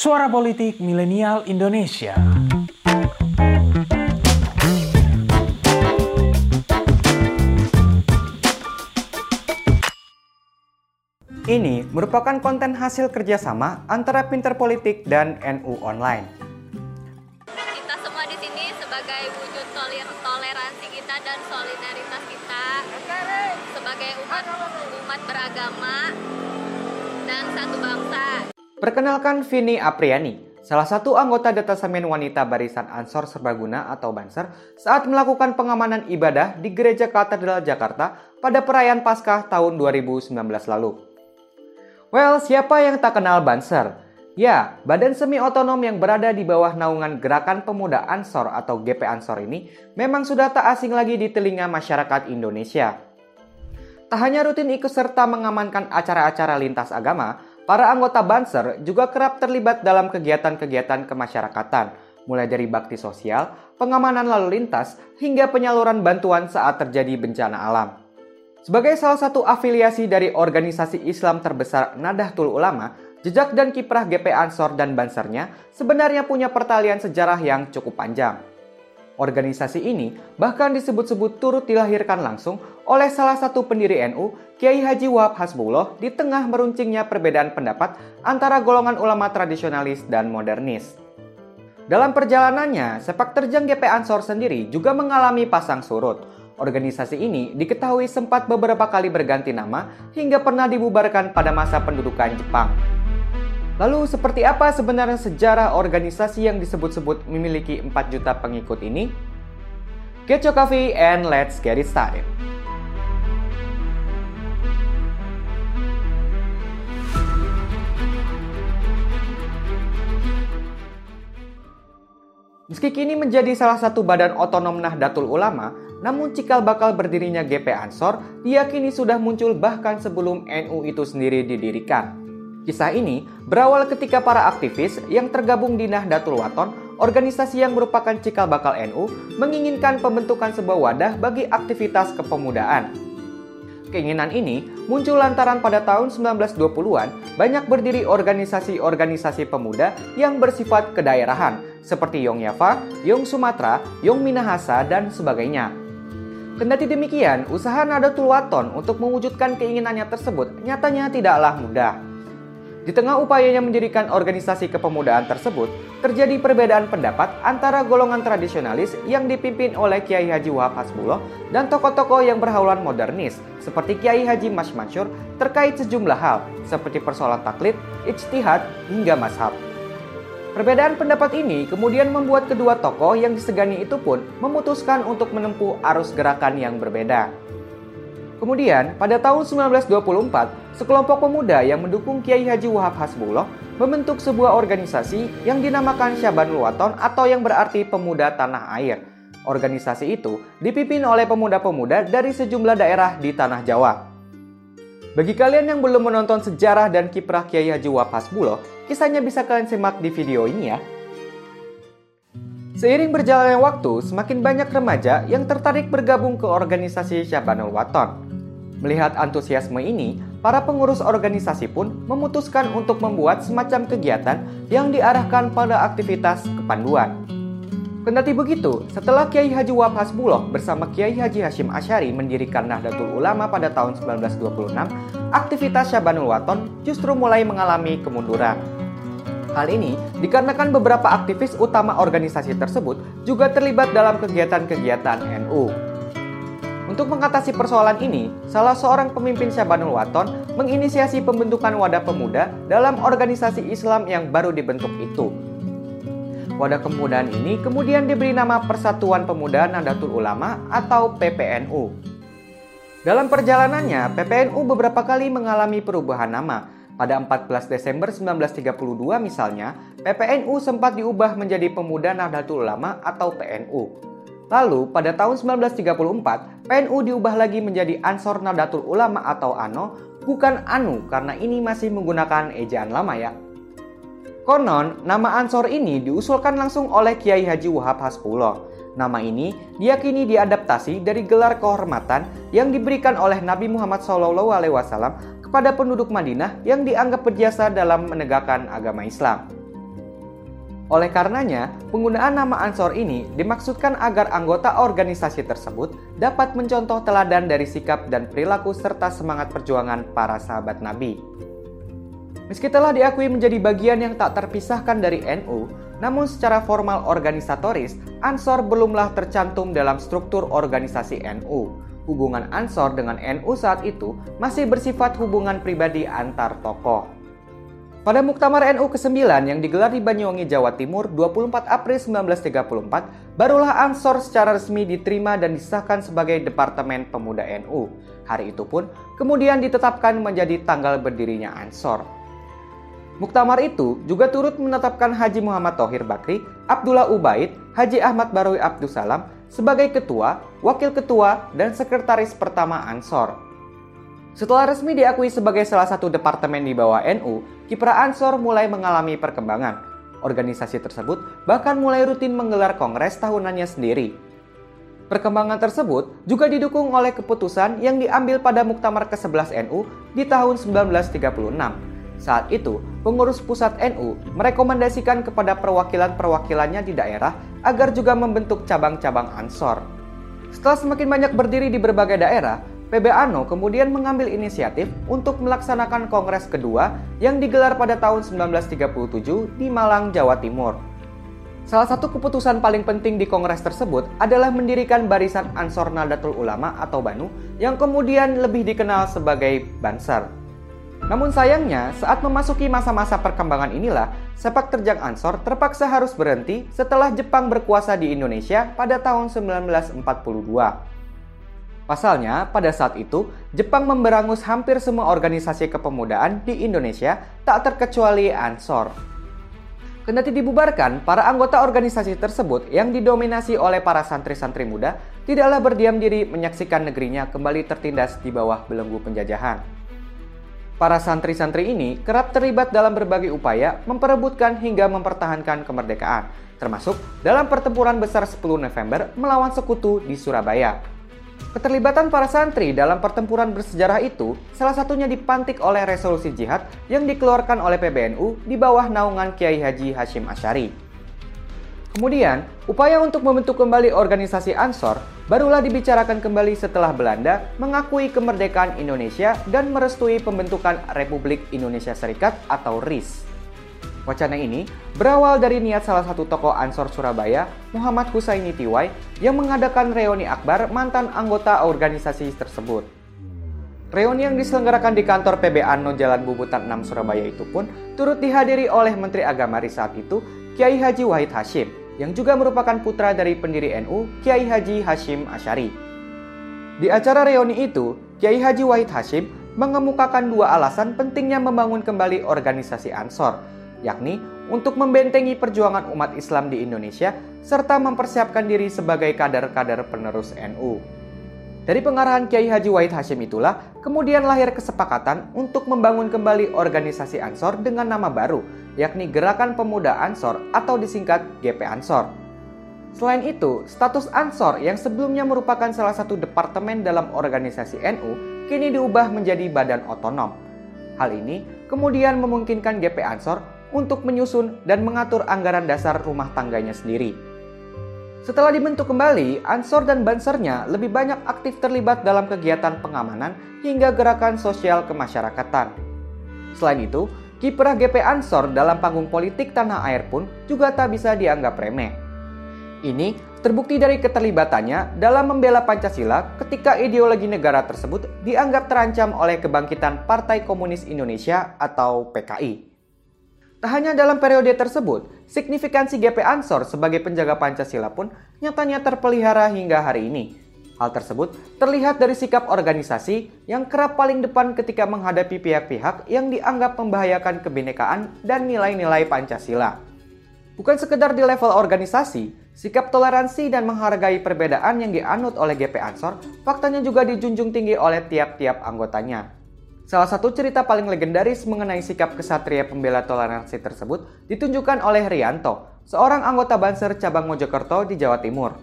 Suara Politik Milenial Indonesia. Ini merupakan konten hasil kerjasama antara Pinter Politik dan NU Online. kita semua di sini sebagai wujud toler- toleransi kita dan solidaritas kita sebagai umat umat beragama dan satu bangsa. Perkenalkan Vini Apriani, salah satu anggota detasemen wanita Barisan Ansor Serbaguna atau Banser saat melakukan pengamanan ibadah di Gereja Katedral Jakarta pada perayaan Paskah tahun 2019 lalu. Well, siapa yang tak kenal Banser? Ya, badan semi otonom yang berada di bawah naungan Gerakan Pemuda Ansor atau GP Ansor ini memang sudah tak asing lagi di telinga masyarakat Indonesia. Tak hanya rutin ikut serta mengamankan acara-acara lintas agama, para anggota Banser juga kerap terlibat dalam kegiatan-kegiatan kemasyarakatan, mulai dari bakti sosial, pengamanan lalu lintas, hingga penyaluran bantuan saat terjadi bencana alam. Sebagai salah satu afiliasi dari organisasi Islam terbesar Nahdlatul Ulama, jejak dan kiprah GP Ansor dan Bansernya sebenarnya punya pertalian sejarah yang cukup panjang. Organisasi ini bahkan disebut-sebut turut dilahirkan langsung oleh salah satu pendiri NU, Kiai Haji Wahab Hasbullah di tengah meruncingnya perbedaan pendapat antara golongan ulama tradisionalis dan modernis. Dalam perjalanannya, sepak terjang GP Ansor sendiri juga mengalami pasang surut. Organisasi ini diketahui sempat beberapa kali berganti nama hingga pernah dibubarkan pada masa pendudukan Jepang. Lalu seperti apa sebenarnya sejarah organisasi yang disebut-sebut memiliki 4 juta pengikut ini? Get your coffee and let's get it started. Meski kini menjadi salah satu badan otonom Nahdlatul Ulama, namun cikal bakal berdirinya GP Ansor diyakini sudah muncul bahkan sebelum NU itu sendiri didirikan. Kisah ini berawal ketika para aktivis yang tergabung di Nahdlatul Waton, organisasi yang merupakan cikal bakal NU, menginginkan pembentukan sebuah wadah bagi aktivitas kepemudaan. Keinginan ini muncul lantaran pada tahun 1920-an banyak berdiri organisasi-organisasi pemuda yang bersifat kedaerahan seperti Yong Yava, Yong Sumatera, Yong Minahasa, dan sebagainya. Kendati demikian, usaha Nahdlatul Waton untuk mewujudkan keinginannya tersebut nyatanya tidaklah mudah. Di tengah upayanya mendirikan organisasi kepemudaan tersebut, terjadi perbedaan pendapat antara golongan tradisionalis yang dipimpin oleh Kiai Haji Wahab Hasbullah dan tokoh-tokoh yang berhaulan modernis seperti Kiai Haji Mas Mansur terkait sejumlah hal seperti persoalan taklid, ijtihad, hingga mazhab. Perbedaan pendapat ini kemudian membuat kedua tokoh yang disegani itu pun memutuskan untuk menempuh arus gerakan yang berbeda. Kemudian, pada tahun 1924, sekelompok pemuda yang mendukung Kiai Haji Wahab Hasbullah membentuk sebuah organisasi yang dinamakan Syabanul Waton atau yang berarti Pemuda Tanah Air. Organisasi itu dipimpin oleh pemuda-pemuda dari sejumlah daerah di Tanah Jawa. Bagi kalian yang belum menonton sejarah dan kiprah Kiai Haji Wahab Hasbullah, kisahnya bisa kalian simak di video ini ya. Seiring berjalannya waktu, semakin banyak remaja yang tertarik bergabung ke organisasi Syabanul Waton. Melihat antusiasme ini, para pengurus organisasi pun memutuskan untuk membuat semacam kegiatan yang diarahkan pada aktivitas kepanduan. Kendati begitu, setelah Kiai Haji Wahab Hasbullah bersama Kiai Haji Hashim Asyari mendirikan Nahdlatul Ulama pada tahun 1926, aktivitas Syabanul Waton justru mulai mengalami kemunduran. Hal ini dikarenakan beberapa aktivis utama organisasi tersebut juga terlibat dalam kegiatan-kegiatan NU. Untuk mengatasi persoalan ini, salah seorang pemimpin Syabanul Waton menginisiasi pembentukan wadah pemuda dalam organisasi Islam yang baru dibentuk itu. Wadah kepemudaan ini kemudian diberi nama Persatuan Pemuda Nahdlatul Ulama atau PPNU. Dalam perjalanannya, PPNU beberapa kali mengalami perubahan nama. Pada 14 Desember 1932 misalnya, PPNU sempat diubah menjadi Pemuda Nahdlatul Ulama atau PNU. Lalu, pada tahun 1934, PNU diubah lagi menjadi Ansor Nahdlatul Ulama atau ANO, bukan ANU karena ini masih menggunakan ejaan lama ya. Konon, nama Ansor ini diusulkan langsung oleh Kiai Haji Wahab Hasbullah. Nama ini diyakini diadaptasi dari gelar kehormatan yang diberikan oleh Nabi Muhammad SAW kepada penduduk Madinah yang dianggap berjasa dalam menegakkan agama Islam. Oleh karenanya, penggunaan nama Ansor ini dimaksudkan agar anggota organisasi tersebut dapat mencontoh teladan dari sikap dan perilaku serta semangat perjuangan para sahabat Nabi. Meski telah diakui menjadi bagian yang tak terpisahkan dari NU, namun secara formal organisatoris, Ansor belumlah tercantum dalam struktur organisasi NU. Hubungan Ansor dengan NU saat itu masih bersifat hubungan pribadi antar tokoh. Pada Muktamar NU ke-9 yang digelar di Banyuwangi, Jawa Timur 24 April 1934, barulah Ansor secara resmi diterima dan disahkan sebagai Departemen Pemuda NU. Hari itu pun kemudian ditetapkan menjadi tanggal berdirinya Ansor. Muktamar itu juga turut menetapkan Haji Muhammad Tohir Bakri, Abdullah Ubaid, Haji Ahmad Barui Abdussalam sebagai ketua, wakil ketua, dan sekretaris pertama Ansor. Setelah resmi diakui sebagai salah satu departemen di bawah NU, kiprah Ansor mulai mengalami perkembangan. Organisasi tersebut bahkan mulai rutin menggelar kongres tahunannya sendiri. Perkembangan tersebut juga didukung oleh keputusan yang diambil pada Muktamar ke-11 NU di tahun 1936. Saat itu, pengurus pusat NU merekomendasikan kepada perwakilan-perwakilannya di daerah agar juga membentuk cabang-cabang Ansor. Setelah semakin banyak berdiri di berbagai daerah, PB Ano kemudian mengambil inisiatif untuk melaksanakan kongres kedua yang digelar pada tahun 1937 di Malang, Jawa Timur. Salah satu keputusan paling penting di kongres tersebut adalah mendirikan Barisan Ansor Nadatul Ulama atau BANU yang kemudian lebih dikenal sebagai Banser. Namun sayangnya, saat memasuki masa-masa perkembangan inilah, sepak terjang Ansor terpaksa harus berhenti setelah Jepang berkuasa di Indonesia pada tahun 1942. Pasalnya, pada saat itu, Jepang memberangus hampir semua organisasi kepemudaan di Indonesia, tak terkecuali Ansor. Kendati dibubarkan, para anggota organisasi tersebut yang didominasi oleh para santri-santri muda tidaklah berdiam diri menyaksikan negerinya kembali tertindas di bawah belenggu penjajahan. Para santri-santri ini kerap terlibat dalam berbagai upaya memperebutkan hingga mempertahankan kemerdekaan, termasuk dalam pertempuran besar 10 November melawan sekutu di Surabaya. Keterlibatan para santri dalam pertempuran bersejarah itu salah satunya dipantik oleh resolusi jihad yang dikeluarkan oleh PBNU di bawah naungan Kiai Haji Hashim Asyari. Kemudian, upaya untuk membentuk kembali organisasi Ansor barulah dibicarakan kembali setelah Belanda mengakui kemerdekaan Indonesia dan merestui pembentukan Republik Indonesia Serikat atau RIS. Wacana ini berawal dari niat salah satu tokoh Ansor Surabaya, Muhammad Husaini Tiwai, yang mengadakan reuni akbar mantan anggota organisasi tersebut. Reuni yang diselenggarakan di kantor PB Ano Jalan Bubutan 6 Surabaya itu pun turut dihadiri oleh Menteri Agama di saat itu, Kiai Haji Wahid Hashim, yang juga merupakan putra dari pendiri NU, Kiai Haji Hashim Asyari. Di acara reuni itu, Kiai Haji Wahid Hashim mengemukakan dua alasan pentingnya membangun kembali organisasi Ansor, yakni untuk membentengi perjuangan umat Islam di Indonesia serta mempersiapkan diri sebagai kader-kader penerus NU. Dari pengarahan Kiai Haji Wahid Hashim itulah kemudian lahir kesepakatan untuk membangun kembali organisasi Ansor dengan nama baru, yakni Gerakan Pemuda Ansor atau disingkat GP Ansor. Selain itu, status Ansor yang sebelumnya merupakan salah satu departemen dalam organisasi NU kini diubah menjadi badan otonom. Hal ini kemudian memungkinkan GP Ansor untuk menyusun dan mengatur anggaran dasar rumah tangganya sendiri. Setelah dibentuk kembali, Ansor dan Bansernya lebih banyak aktif terlibat dalam kegiatan pengamanan hingga gerakan sosial kemasyarakatan. Selain itu, kiprah GP Ansor dalam panggung politik tanah air pun juga tak bisa dianggap remeh. Ini terbukti dari keterlibatannya dalam membela Pancasila ketika ideologi negara tersebut dianggap terancam oleh kebangkitan Partai Komunis Indonesia atau PKI. Tak hanya dalam periode tersebut, signifikansi GP Ansor sebagai penjaga Pancasila pun nyatanya terpelihara hingga hari ini. Hal tersebut terlihat dari sikap organisasi yang kerap paling depan ketika menghadapi pihak-pihak yang dianggap membahayakan kebinekaan dan nilai-nilai Pancasila. Bukan sekedar di level organisasi, sikap toleransi dan menghargai perbedaan yang dianut oleh GP Ansor faktanya juga dijunjung tinggi oleh tiap-tiap anggotanya. Salah satu cerita paling legendaris mengenai sikap kesatria pembela toleransi tersebut ditunjukkan oleh Rianto, seorang anggota Banser cabang Mojokerto di Jawa Timur.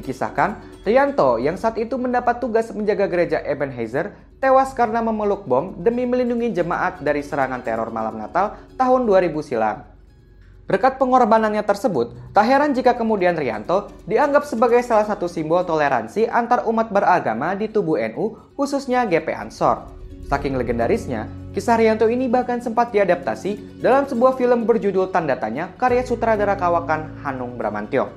Dikisahkan, Rianto yang saat itu mendapat tugas menjaga gereja Ebenezer tewas karena memeluk bom demi melindungi jemaat dari serangan teror malam Natal tahun 2000 silam. Berkat pengorbanannya tersebut, tak heran jika kemudian Rianto dianggap sebagai salah satu simbol toleransi antar umat beragama di tubuh NU, khususnya GP Ansor. Saking legendarisnya, kisah Rianto ini bahkan sempat diadaptasi dalam sebuah film berjudul Tanda Tanya karya sutradara kawakan Hanung Bramantyo.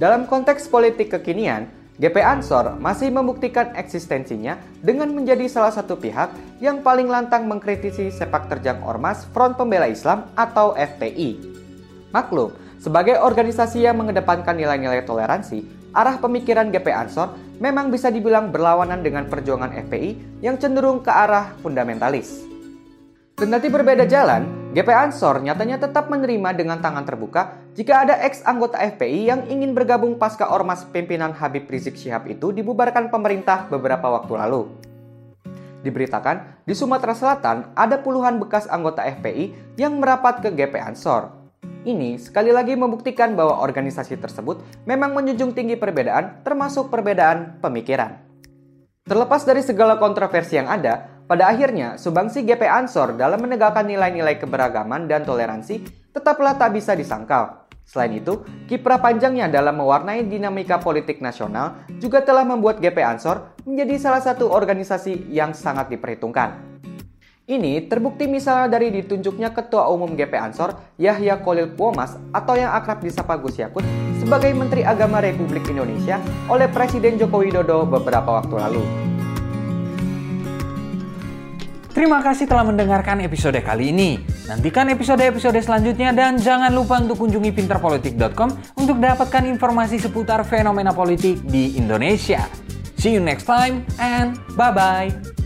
Dalam konteks politik kekinian, GP Ansor masih membuktikan eksistensinya dengan menjadi salah satu pihak yang paling lantang mengkritisi sepak terjang Ormas Front Pembela Islam atau FPI. Maklum, sebagai organisasi yang mengedepankan nilai-nilai toleransi, arah pemikiran GP Ansor memang bisa dibilang berlawanan dengan perjuangan FPI yang cenderung ke arah fundamentalis. Kendati berbeda jalan, GP Ansor nyatanya tetap menerima dengan tangan terbuka jika ada ex anggota FPI yang ingin bergabung pasca ormas pimpinan Habib Rizik Syihab itu dibubarkan pemerintah beberapa waktu lalu. Diberitakan, di Sumatera Selatan ada puluhan bekas anggota FPI yang merapat ke GP Ansor. Ini sekali lagi membuktikan bahwa organisasi tersebut memang menjunjung tinggi perbedaan termasuk perbedaan pemikiran. Terlepas dari segala kontroversi yang ada, pada akhirnya, sumbangsi GP Ansor dalam menegakkan nilai-nilai keberagaman dan toleransi tetaplah tak bisa disangkal. Selain itu, kiprah panjangnya dalam mewarnai dinamika politik nasional juga telah membuat GP Ansor menjadi salah satu organisasi yang sangat diperhitungkan. Ini terbukti misalnya dari ditunjuknya Ketua Umum GP Ansor, Yahya Kolil Puomas atau yang akrab disapa Gus Yakut sebagai Menteri Agama Republik Indonesia oleh Presiden Joko Widodo beberapa waktu lalu. Terima kasih telah mendengarkan episode kali ini. Nantikan episode-episode selanjutnya dan jangan lupa untuk kunjungi pinterpolitik.com untuk dapatkan informasi seputar fenomena politik di Indonesia. See you next time and bye-bye.